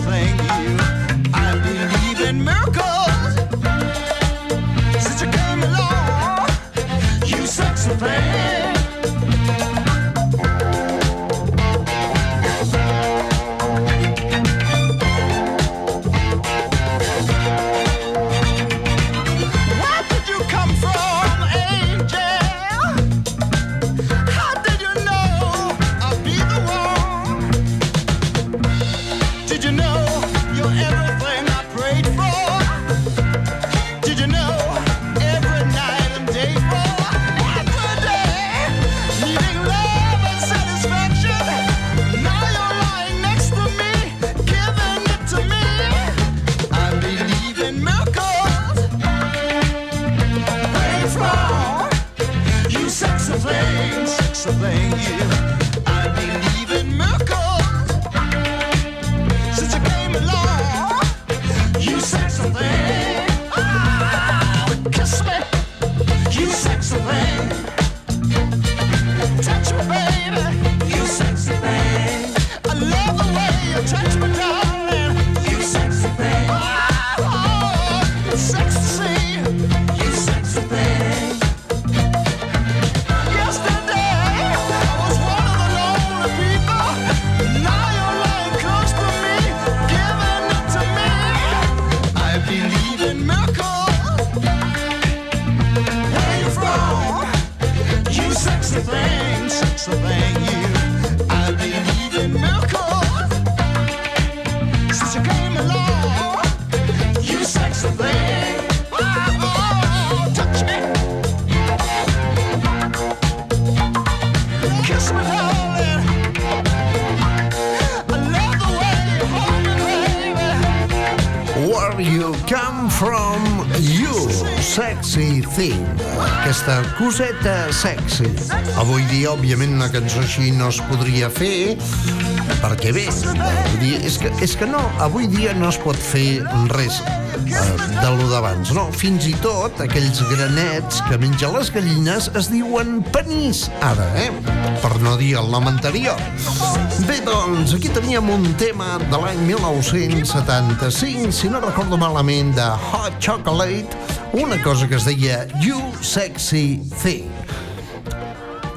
thing. You, From You, Sexy Thing. Aquesta coseta sexy. Avui dia, òbviament, una cançó així no es podria fer, perquè bé, és que, és que no, avui dia no es pot fer res de lo d'abans, no? Fins i tot aquells granets que mengen les gallines es diuen panís, ara, eh? Per no dir el nom anterior. Bé, doncs, aquí teníem un tema de l'any 1975, si no recordo malament, de Hot Chocolate, una cosa que es deia You Sexy Thing.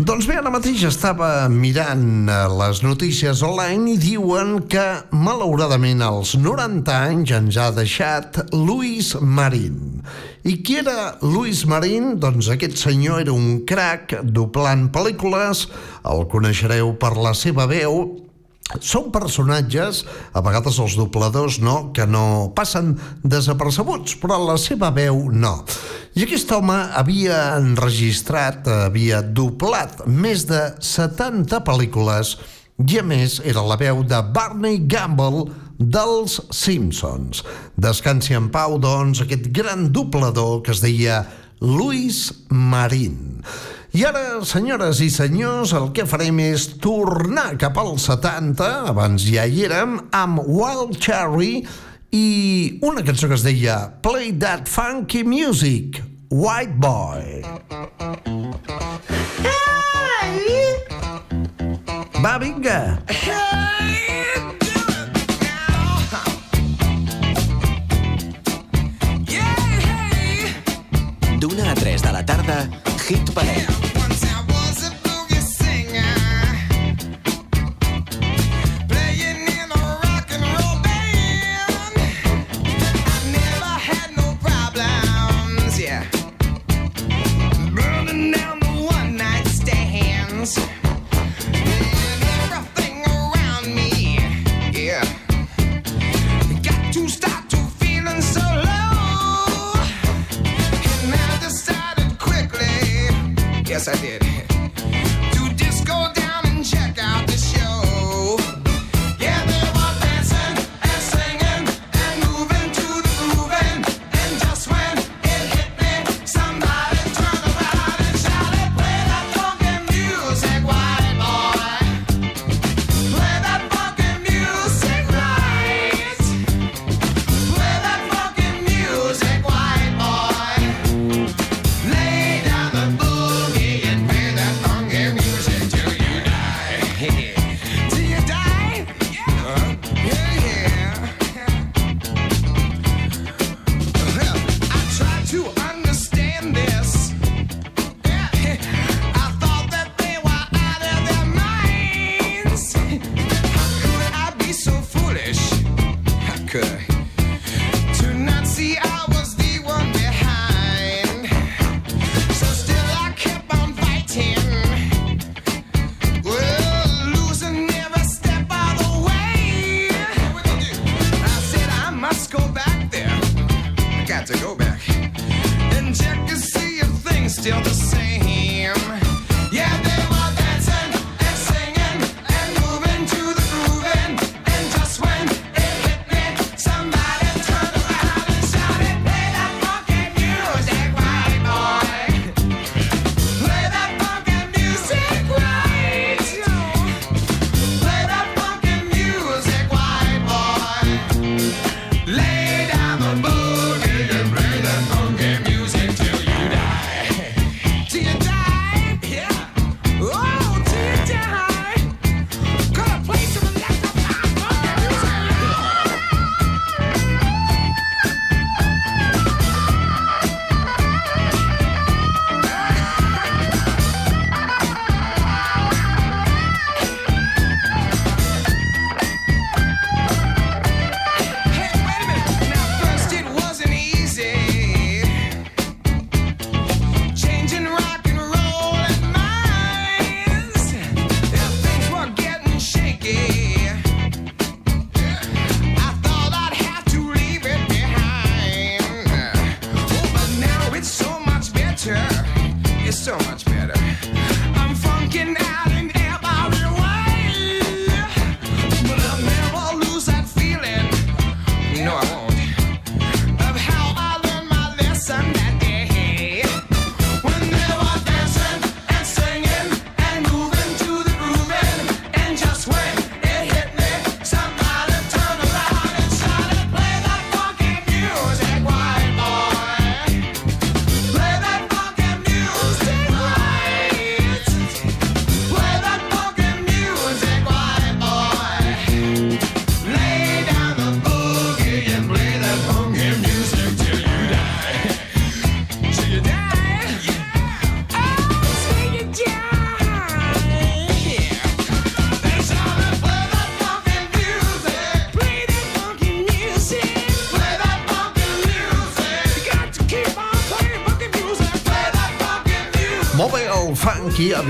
Doncs bé, ara mateix estava mirant eh, les notícies online i diuen que, malauradament, als 90 anys ens ha deixat Luis Marín. I qui era Luis Marín? Doncs aquest senyor era un crac doblant pel·lícules, el coneixereu per la seva veu, són personatges, a vegades els dobladors no, que no passen desapercebuts, però la seva veu no. I aquest home havia enregistrat, havia doblat més de 70 pel·lícules i a més era la veu de Barney Gamble dels Simpsons. Descansi en pau, doncs, aquest gran doblador que es deia Luis Marín. I ara, senyores i senyors, el que farem és tornar cap als 70, abans ja hi érem, amb Wild Cherry i una cançó que es deia Play That Funky Music, White Boy. Va, vinga! D'una a 3 de la tarda, Hit Parade. to go back.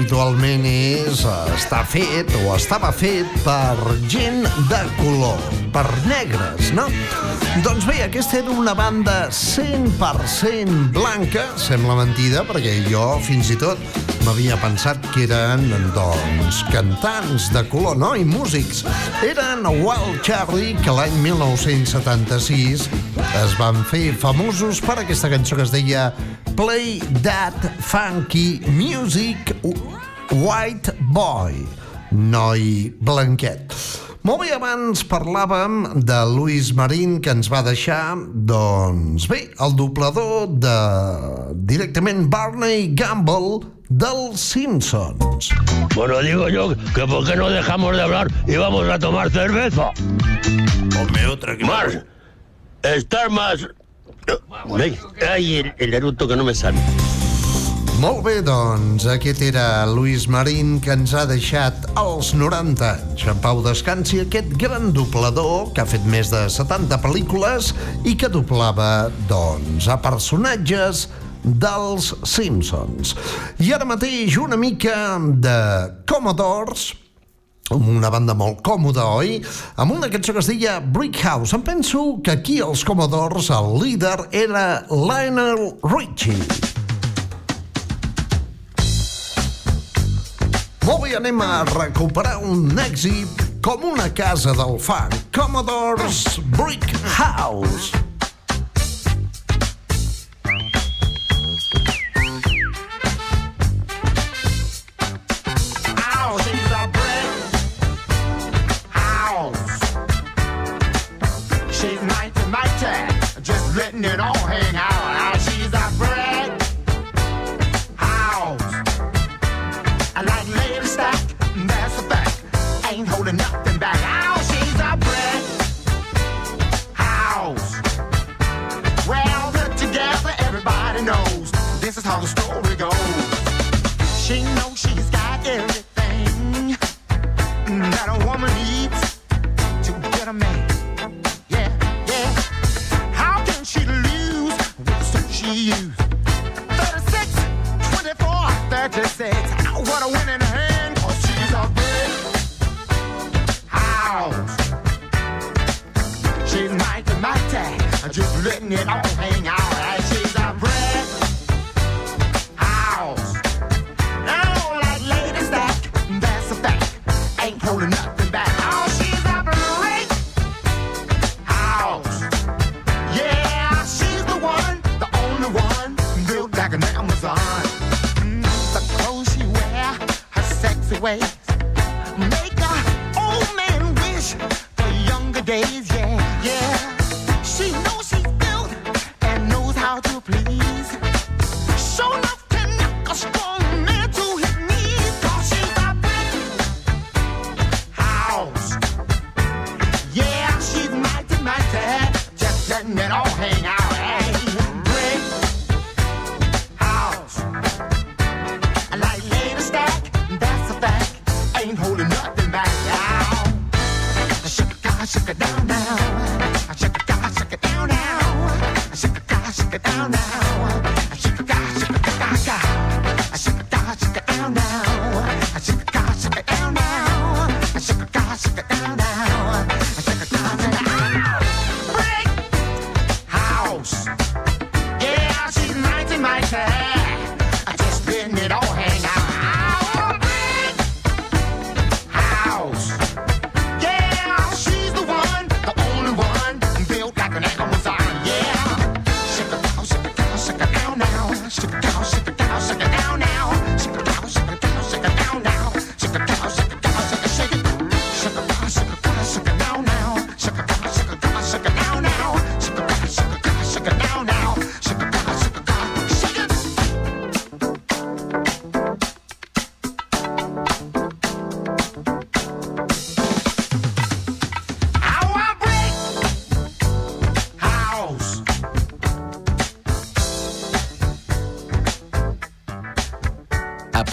Habitualment és, eh, està fet o estava fet per gent de color, per negres, no? Doncs bé, aquesta era una banda 100% blanca, sembla mentida, perquè jo fins i tot m'havia pensat que eren, doncs, cantants de color, no? I músics. Eren Wild Charlie, que l'any 1976 es van fer famosos per aquesta cançó que es deia Play That Funky Music White Boy, noi blanquet. Molt bé, abans parlàvem de Luis Marín, que ens va deixar, doncs bé, el doblador de directament Barney Gamble dels Simpsons. Bueno, digo yo que por qué no dejamos de hablar y vamos a tomar cerveza. Hombre, otra que... Más. Estar más... Ay, el, el eructo que no me sale. Molt bé, doncs, aquest era Luis Marín que ens ha deixat als 90 anys. En pau descansi aquest gran doblador que ha fet més de 70 pel·lícules i que doblava, doncs, a personatges dels Simpsons. I ara mateix una mica de Commodores, una banda molt còmoda, oi? Amb una cançó que es deia Brick House. Em penso que aquí els Commodores, el líder era Lionel Richie. Bé, anem a recuperar un èxit com una casa del funk. Commodores Brick House. that all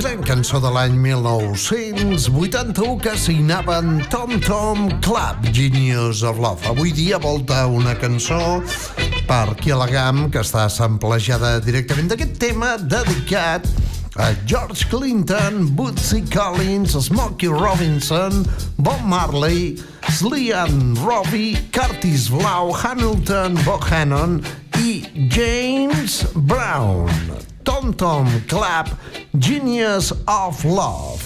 Gran cançó de l'any 1981 que signaven Tom Tom Club, Genius of Love. Avui dia volta una cançó per Kielagam que està samplejada directament d'aquest tema dedicat a George Clinton, Bootsy Collins, Smokey Robinson, Bob Marley, Slian Robbie, Curtis Blau, Hamilton, Bohannon i James Brown. Tom Tom Club, Genius of Love.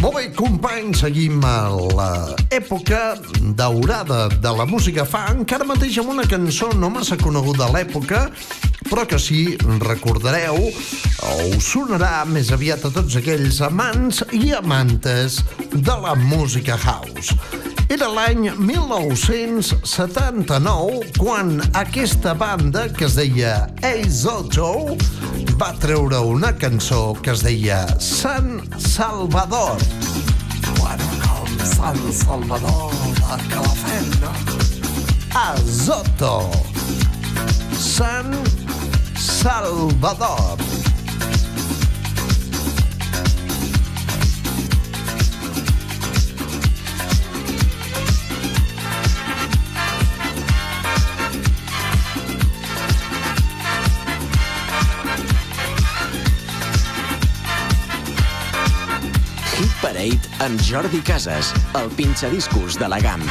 Molt bé, companys, seguim a l'època daurada de la música funk, ara mateix amb una cançó no massa coneguda a l'època, però que sí, recordareu, o sonarà més aviat a tots aquells amants i amantes de la música house. Era l'any 1979 quan aquesta banda, que es deia Eizoto, va treure una cançó que es deia San Salvador. Bueno, com San Salvador de Calafell, no? Azoto. San Salvador. Amb Jordi Casas, el pinxadiscos de la GAM.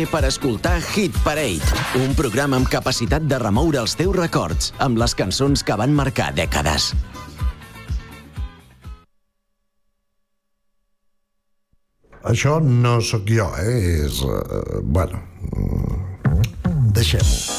Sony per escoltar Hit Parade, un programa amb capacitat de remoure els teus records amb les cançons que van marcar dècades. Això no sóc jo, eh? És... Uh, bueno... Mm, deixem-ho.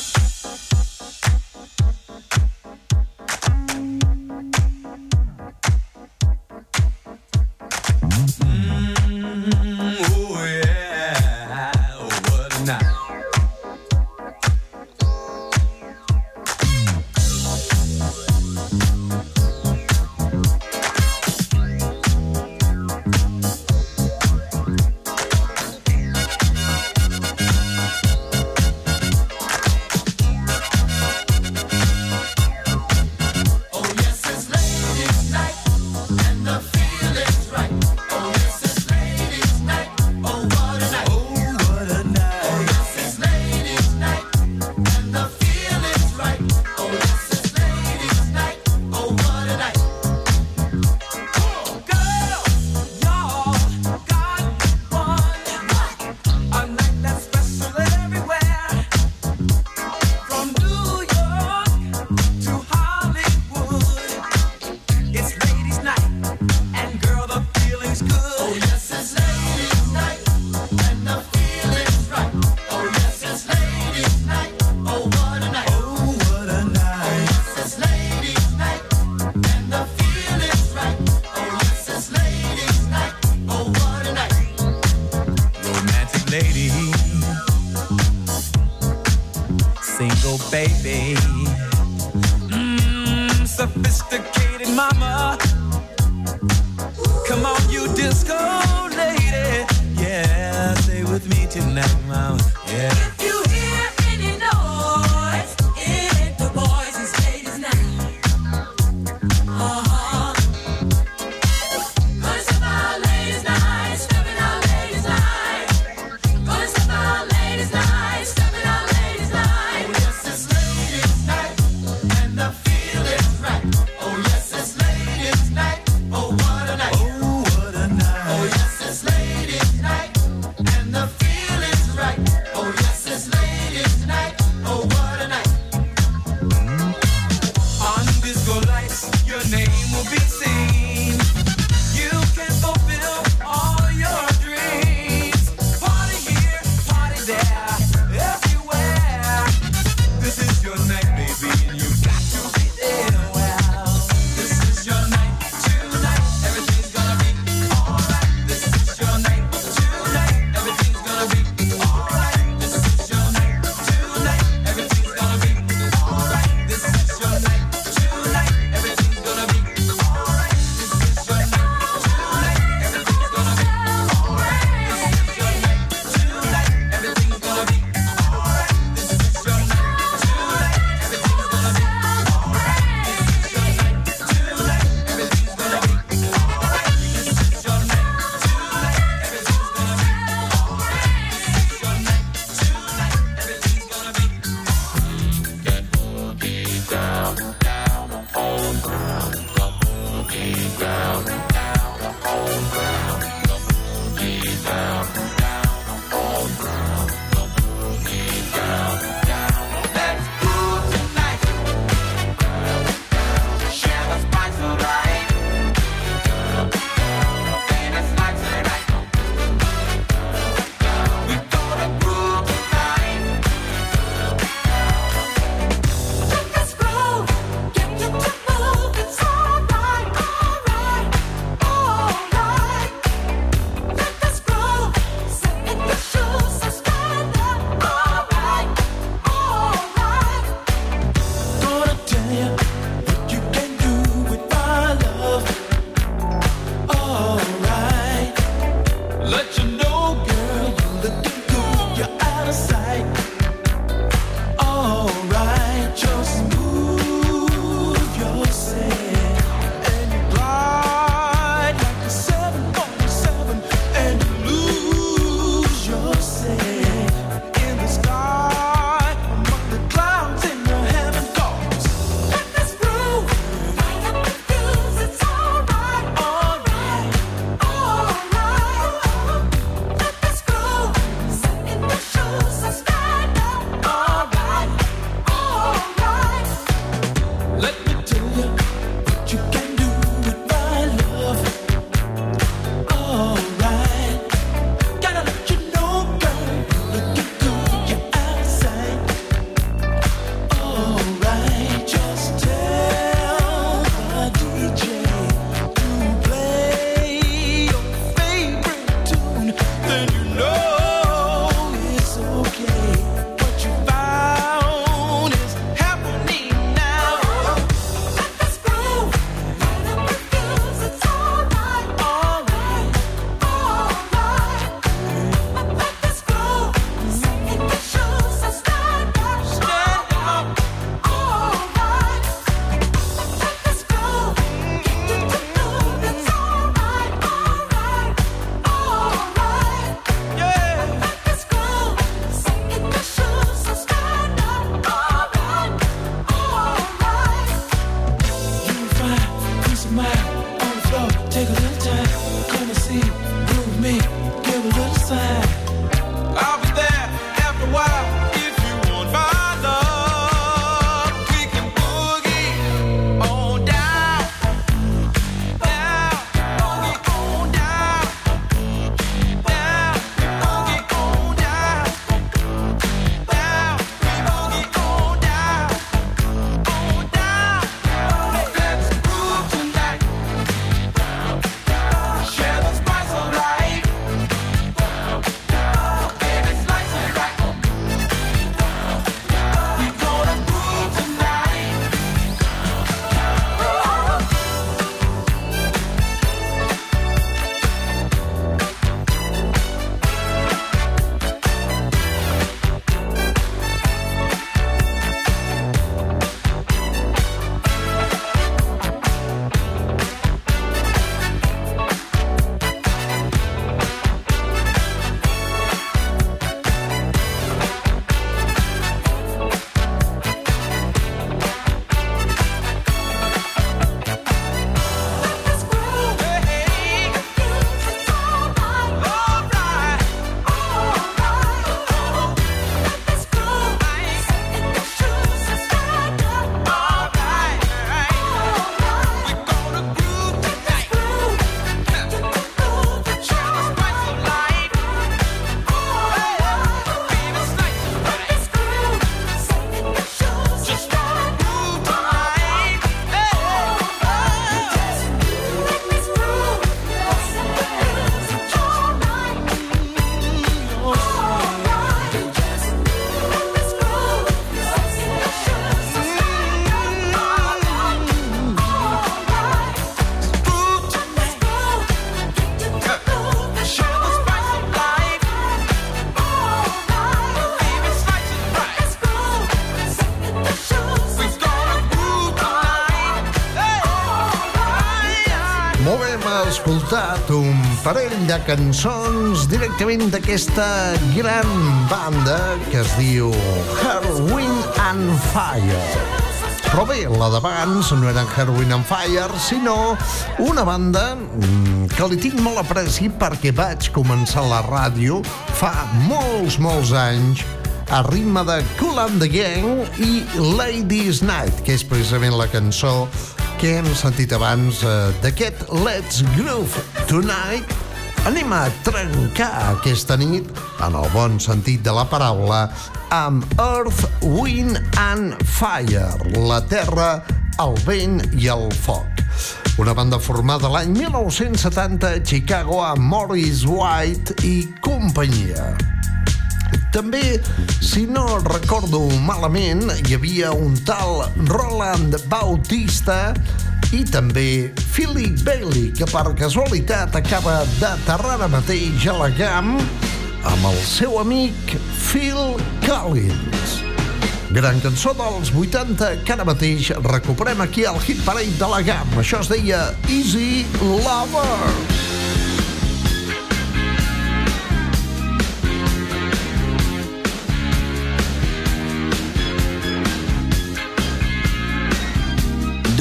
Escoltat un parell de cançons directament d'aquesta gran banda que es diu Herwin and Fire. Però bé, la d'abans no eren Herwin and Fire, sinó una banda mm, que li tinc molt apreci perquè vaig començar la ràdio fa molts, molts anys a ritme de Cool and the Gang i Ladies Night, que és precisament la cançó que hem sentit abans eh, d'aquest Let's Groove Tonight. Anem a trencar aquesta nit, en el bon sentit de la paraula, amb Earth, Wind and Fire, la terra, el vent i el foc. Una banda formada l'any 1970 a Chicago amb Morris White i companyia. També, si no recordo malament, hi havia un tal Roland Bautista i també Philip Bailey, que per casualitat acaba d'aterrar ara mateix a la GAM amb el seu amic Phil Collins. Gran cançó dels 80 que ara mateix recuperem aquí al Hit Parade de la GAM. Això es deia Easy Lover.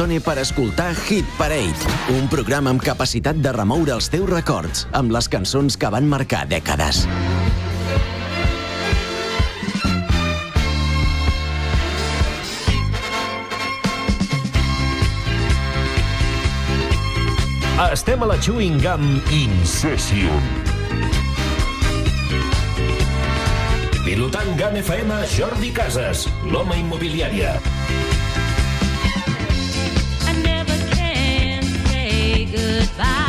Tone per escoltar Hit Parade, un programa amb capacitat de remoure els teus records amb les cançons que van marcar dècades. Estem a la Chewing Gum In Session. Pilotant GAN FM, Jordi Casas, l'home immobiliària. goodbye.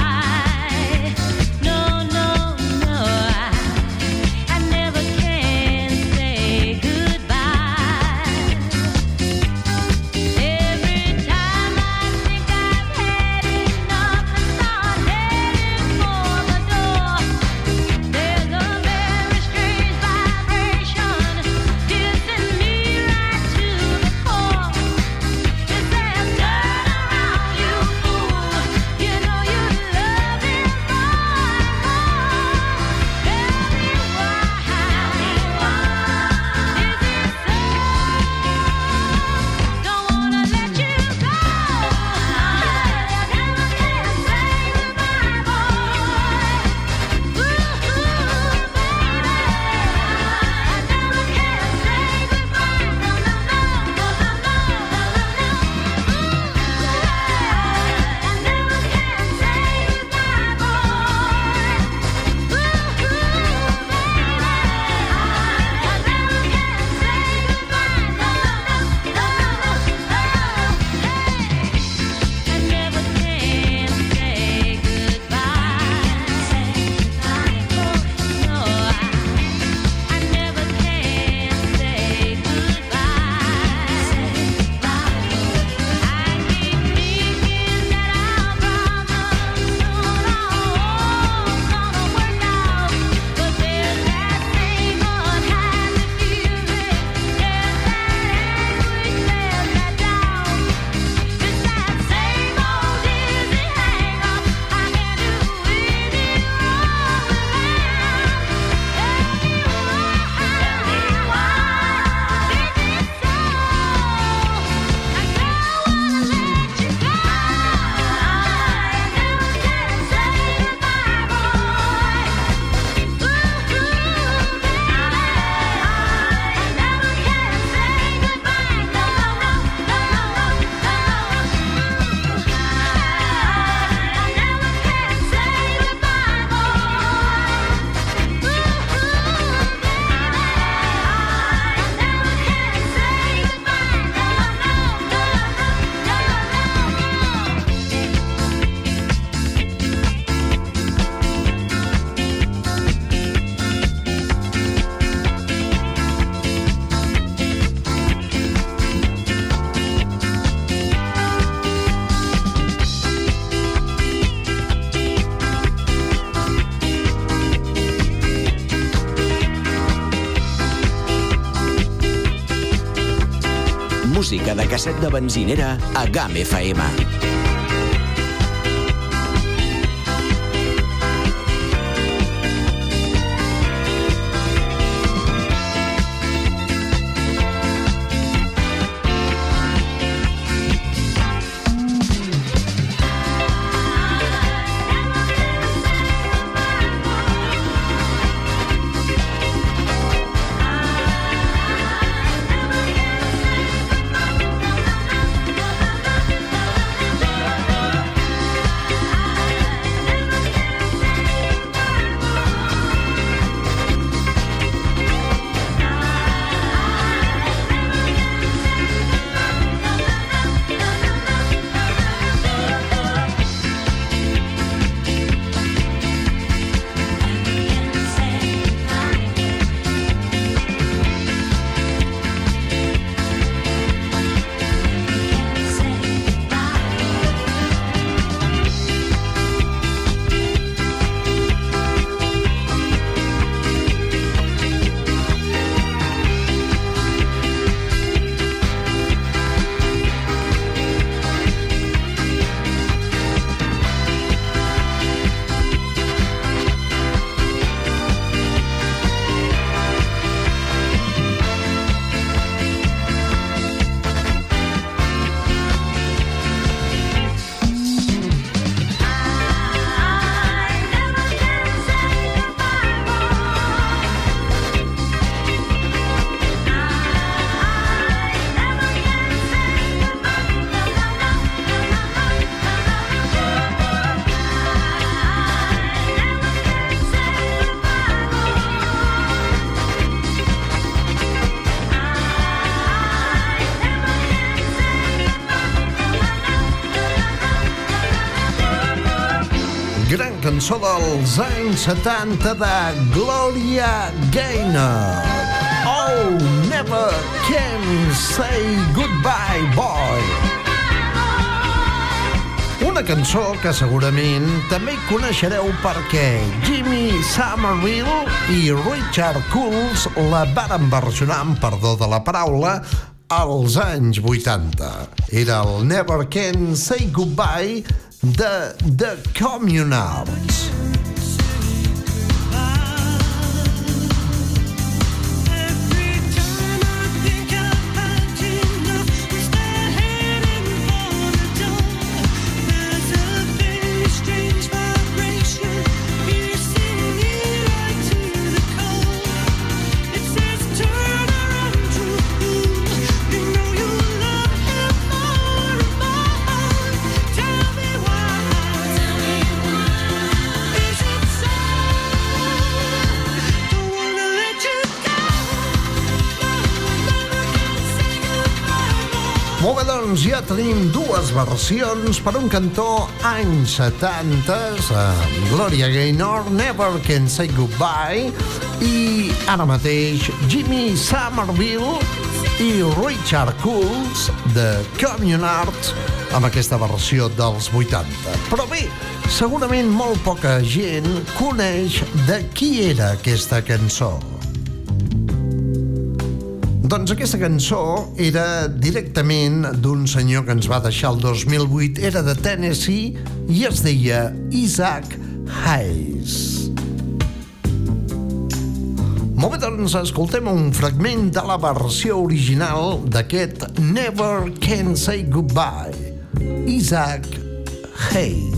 set de benzinera a GAM FM. Cançó dels anys 70 de Gloria Gaynor. Oh, never can say goodbye, boy. Una cançó que segurament també coneixereu perquè Jimmy Somerville i Richard Coles la varen versionar, amb perdó de la paraula, als anys 80. Era el Never Can Say Goodbye de The Communards. Tenim dues versions per un cantó anys 70 amb Gloria Gaynor, Never Can Say Goodbye i ara mateix Jimmy Somerville i Richard Coles de Communards amb aquesta versió dels 80. Però bé, segurament molt poca gent coneix de qui era aquesta cançó. Doncs aquesta cançó era directament d'un senyor que ens va deixar el 2008, era de Tennessee i es deia Isaac Hayes. Molt bé, doncs escoltem un fragment de la versió original d'aquest Never Can Say Goodbye, Isaac Hayes.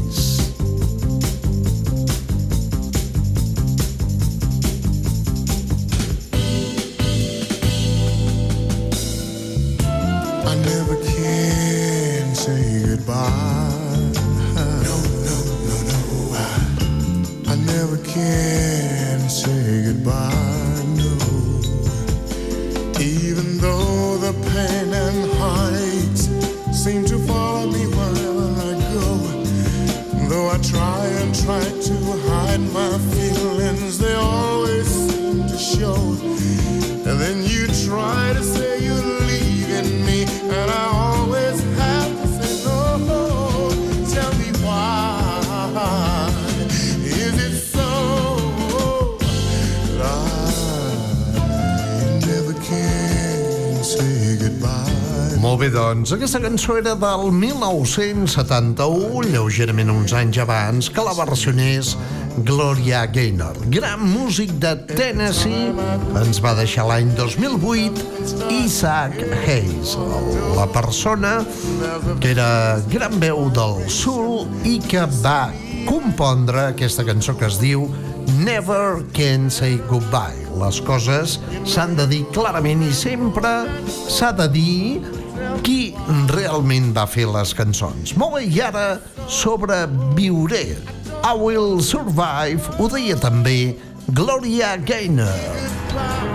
Never can say goodbye. No, no, no, no. I never can say goodbye. Bé, doncs, aquesta cançó era del 1971, lleugerament uns anys abans, que la versionés Gloria Gaynor. Gran músic de Tennessee, ens va deixar l'any 2008 Isaac Hayes, la persona que era gran veu del sul i que va compondre aquesta cançó que es diu Never Can Say Goodbye. Les coses s'han de dir clarament i sempre s'ha de dir qui realment va fer les cançons. Molt bé, i ara sobreviuré. I Will Survive ho deia també Gloria Gaynor.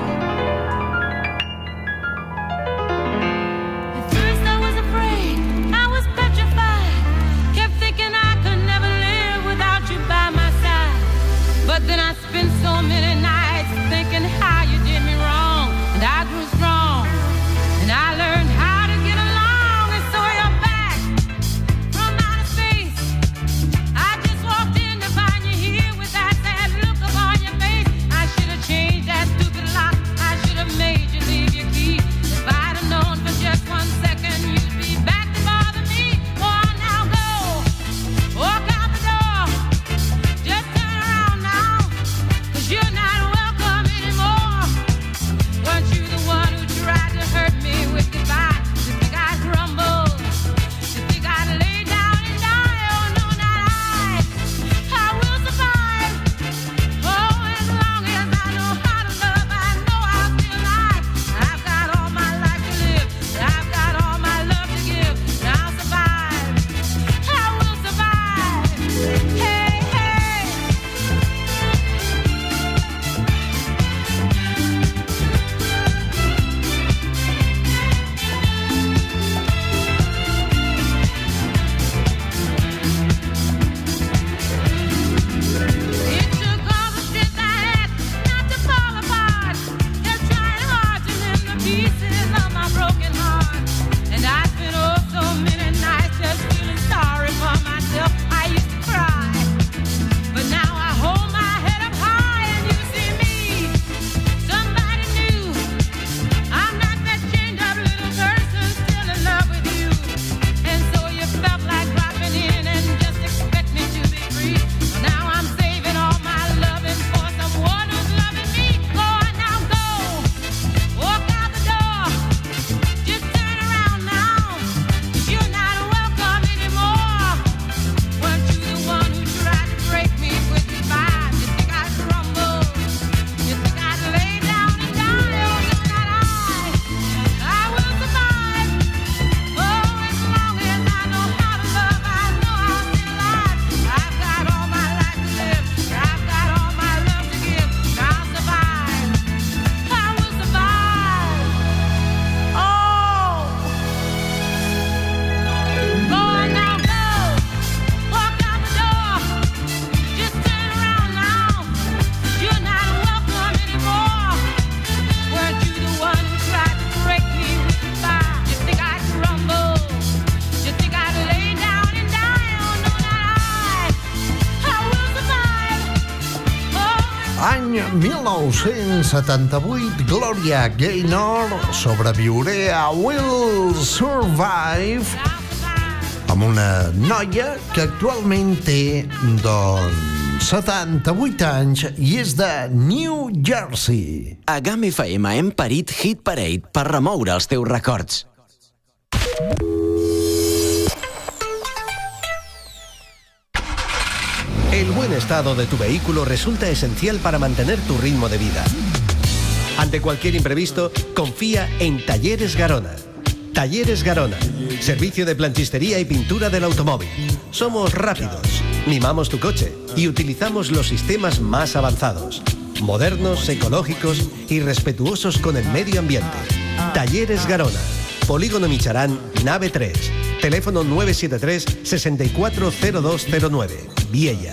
1978, Gloria Gaynor sobreviuré a Will Survive amb una noia que actualment té, doncs, 78 anys i és de New Jersey. A GAM FM hem parit Hit Parade per remoure els teus records. El buen estado de tu vehículo resulta esencial para mantener tu ritmo de vida. Ante cualquier imprevisto, confía en Talleres Garona. Talleres Garona, servicio de planchistería y pintura del automóvil. Somos rápidos, mimamos tu coche y utilizamos los sistemas más avanzados, modernos, ecológicos y respetuosos con el medio ambiente. Talleres Garona, Polígono Micharán, nave 3, teléfono 973 640209, Viella.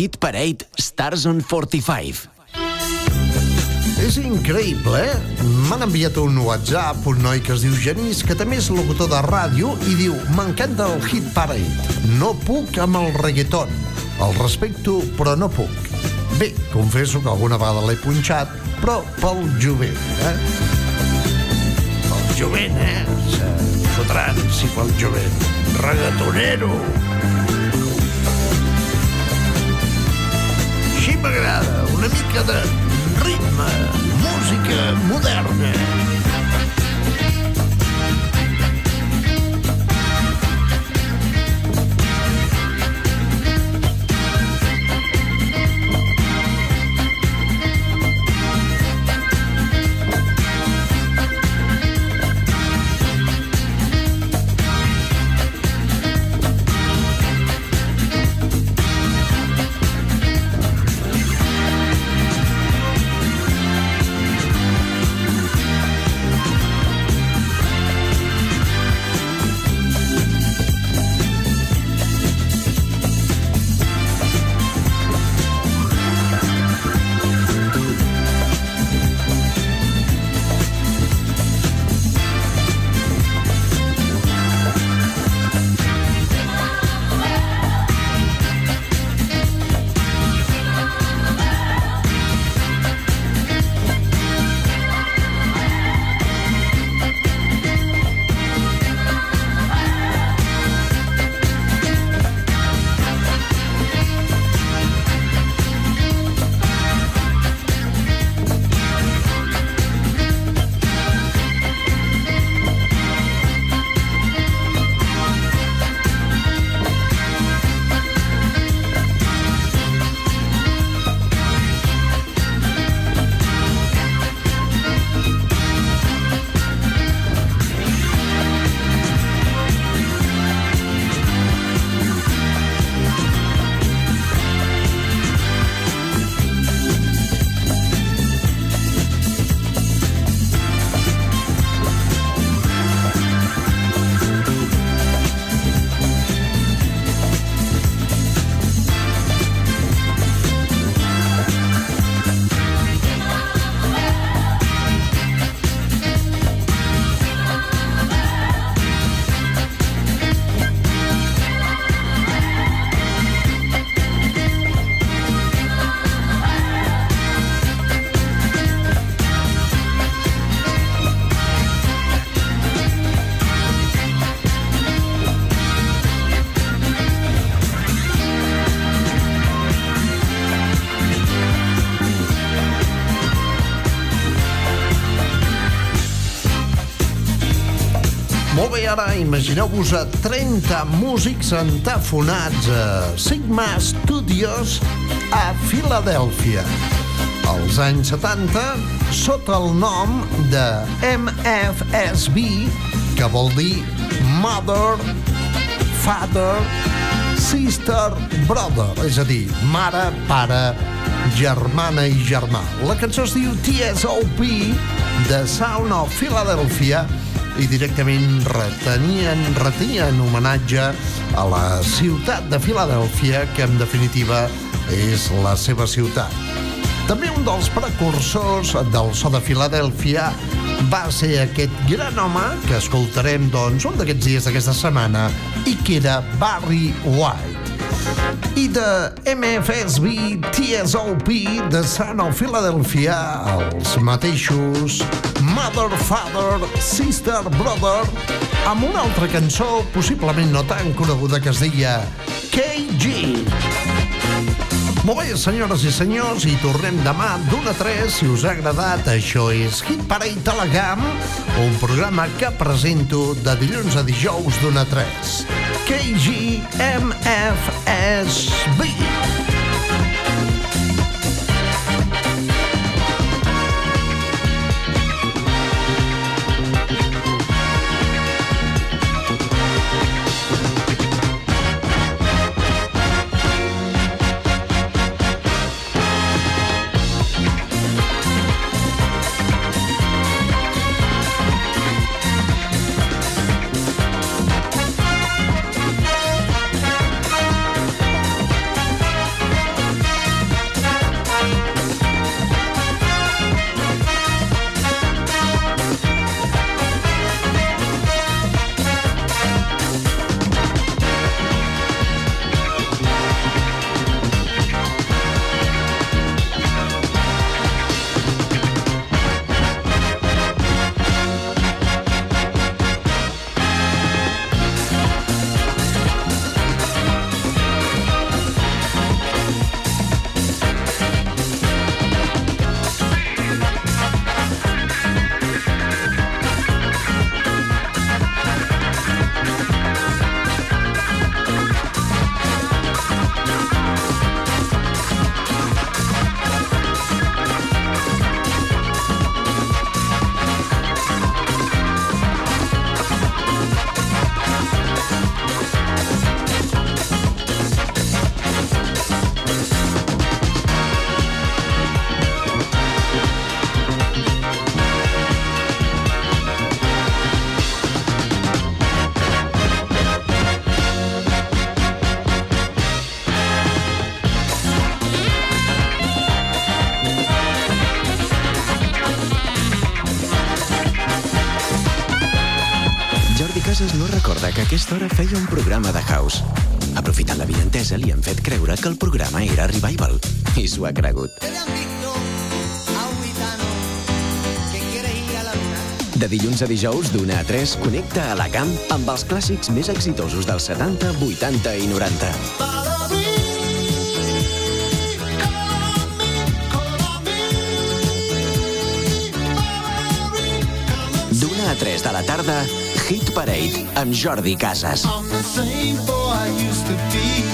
Hit Parade Stars on 45. És increïble, eh? M'han enviat un WhatsApp un noi que es diu Genís, que també és locutor de ràdio, i diu m'encanta el hit parade. No puc amb el reggaeton. El respecto, però no puc. Bé, confesso que alguna vegada l'he punxat, però pel jovent, eh? Pel jovent, eh? Se fotran, si pel jovent. Reggaetonero. M'agrada, una mica de ritme, música moderna. Bé, ara imagineu-vos a 30 músics entafonats a Sigma Studios a Filadèlfia. Als anys 70, sota el nom de MFSB, que vol dir Mother, Father, Sister, Brother, és a dir, mare, pare, germana i germà. La cançó es diu TSOP, The Sound of Philadelphia, i directament retenien, retenien homenatge a la ciutat de Filadèlfia, que en definitiva és la seva ciutat. També un dels precursors del so de Filadèlfia va ser aquest gran home que escoltarem doncs, un d'aquests dies d'aquesta setmana i que era Barry White. I de MFSB TSOP de Son of Philadelphia, els mateixos Mother, Father, Sister, Brother, amb una altra cançó possiblement no tan coneguda que es deia KG. Molt bé, senyores i senyors, i tornem demà d'una a 3, si us ha agradat. Això és Hit Parade GAM, un programa que presento de dilluns a dijous d'una a 3. KGMFSB. Programa de house. Aprofitant la vinentesa, li han fet creure que el programa era Revival. I s'ho ha cregut. De dilluns a dijous, d'una a 3, connecta a la camp amb els clàssics més exitosos dels 70, 80 i 90. D'una a 3 de la tarda, Hit Parade amb Jordi Casas. I'm the same boy I used to be.